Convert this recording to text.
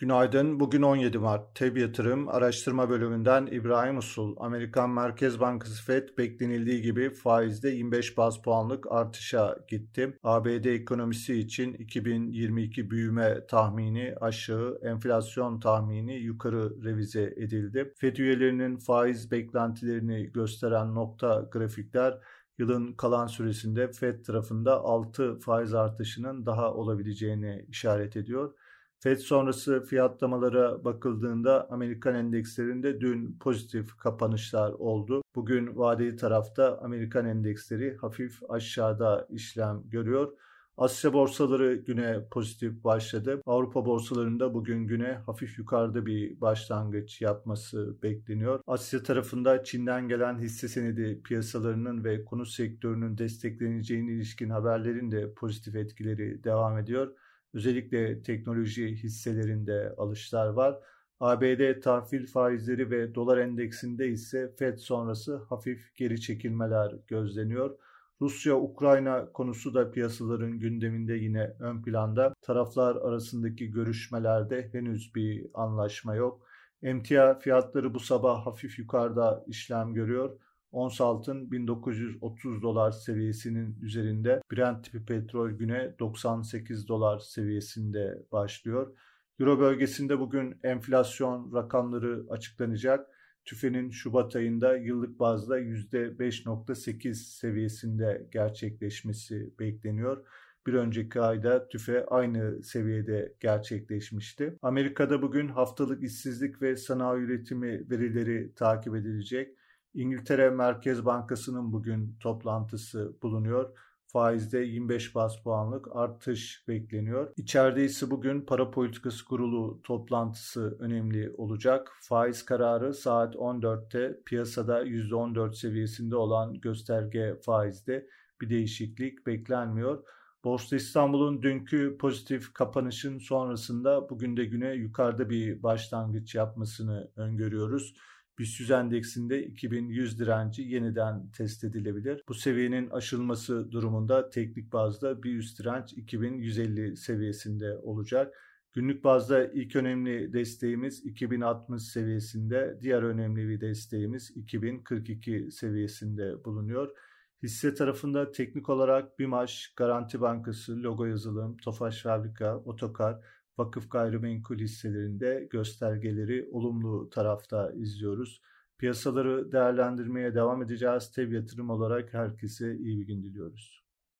Günaydın. Bugün 17 Mart. TEB Yatırım Araştırma Bölümünden İbrahim Usul. Amerikan Merkez Bankası FED beklenildiği gibi faizde 25 baz puanlık artışa gitti. ABD ekonomisi için 2022 büyüme tahmini aşağı, enflasyon tahmini yukarı revize edildi. FED üyelerinin faiz beklentilerini gösteren nokta grafikler yılın kalan süresinde FED tarafında 6 faiz artışının daha olabileceğini işaret ediyor. FED sonrası fiyatlamalara bakıldığında Amerikan endekslerinde dün pozitif kapanışlar oldu. Bugün vadeli tarafta Amerikan endeksleri hafif aşağıda işlem görüyor. Asya borsaları güne pozitif başladı. Avrupa borsalarında bugün güne hafif yukarıda bir başlangıç yapması bekleniyor. Asya tarafında Çin'den gelen hisse senedi piyasalarının ve konut sektörünün destekleneceğine ilişkin haberlerin de pozitif etkileri devam ediyor. Özellikle teknoloji hisselerinde alışlar var. ABD tahvil faizleri ve dolar endeksinde ise Fed sonrası hafif geri çekilmeler gözleniyor. Rusya-Ukrayna konusu da piyasaların gündeminde yine ön planda. Taraflar arasındaki görüşmelerde henüz bir anlaşma yok. Emtia fiyatları bu sabah hafif yukarıda işlem görüyor. Ons altın 1930 dolar seviyesinin üzerinde. Brent tipi petrol güne 98 dolar seviyesinde başlıyor. Euro bölgesinde bugün enflasyon rakamları açıklanacak. TÜFE'nin Şubat ayında yıllık bazda %5.8 seviyesinde gerçekleşmesi bekleniyor. Bir önceki ayda TÜFE aynı seviyede gerçekleşmişti. Amerika'da bugün haftalık işsizlik ve sanayi üretimi verileri takip edilecek. İngiltere Merkez Bankası'nın bugün toplantısı bulunuyor. Faizde 25 bas puanlık artış bekleniyor. İçeride ise bugün para politikası kurulu toplantısı önemli olacak. Faiz kararı saat 14'te piyasada %14 seviyesinde olan gösterge faizde bir değişiklik beklenmiyor. Borsa İstanbul'un dünkü pozitif kapanışın sonrasında bugün de güne yukarıda bir başlangıç yapmasını öngörüyoruz. BIST endeksinde 2100 direnci yeniden test edilebilir. Bu seviyenin aşılması durumunda teknik bazda bir üst direnç 2150 seviyesinde olacak. Günlük bazda ilk önemli desteğimiz 2060 seviyesinde, diğer önemli bir desteğimiz 2042 seviyesinde bulunuyor. Hisse tarafında teknik olarak BİMAŞ, Garanti Bankası, Logo Yazılım, Tofaş Fabrika, Otokar, vakıf gayrimenkul hisselerinde göstergeleri olumlu tarafta izliyoruz. Piyasaları değerlendirmeye devam edeceğiz. Tev yatırım olarak herkese iyi bir gün diliyoruz.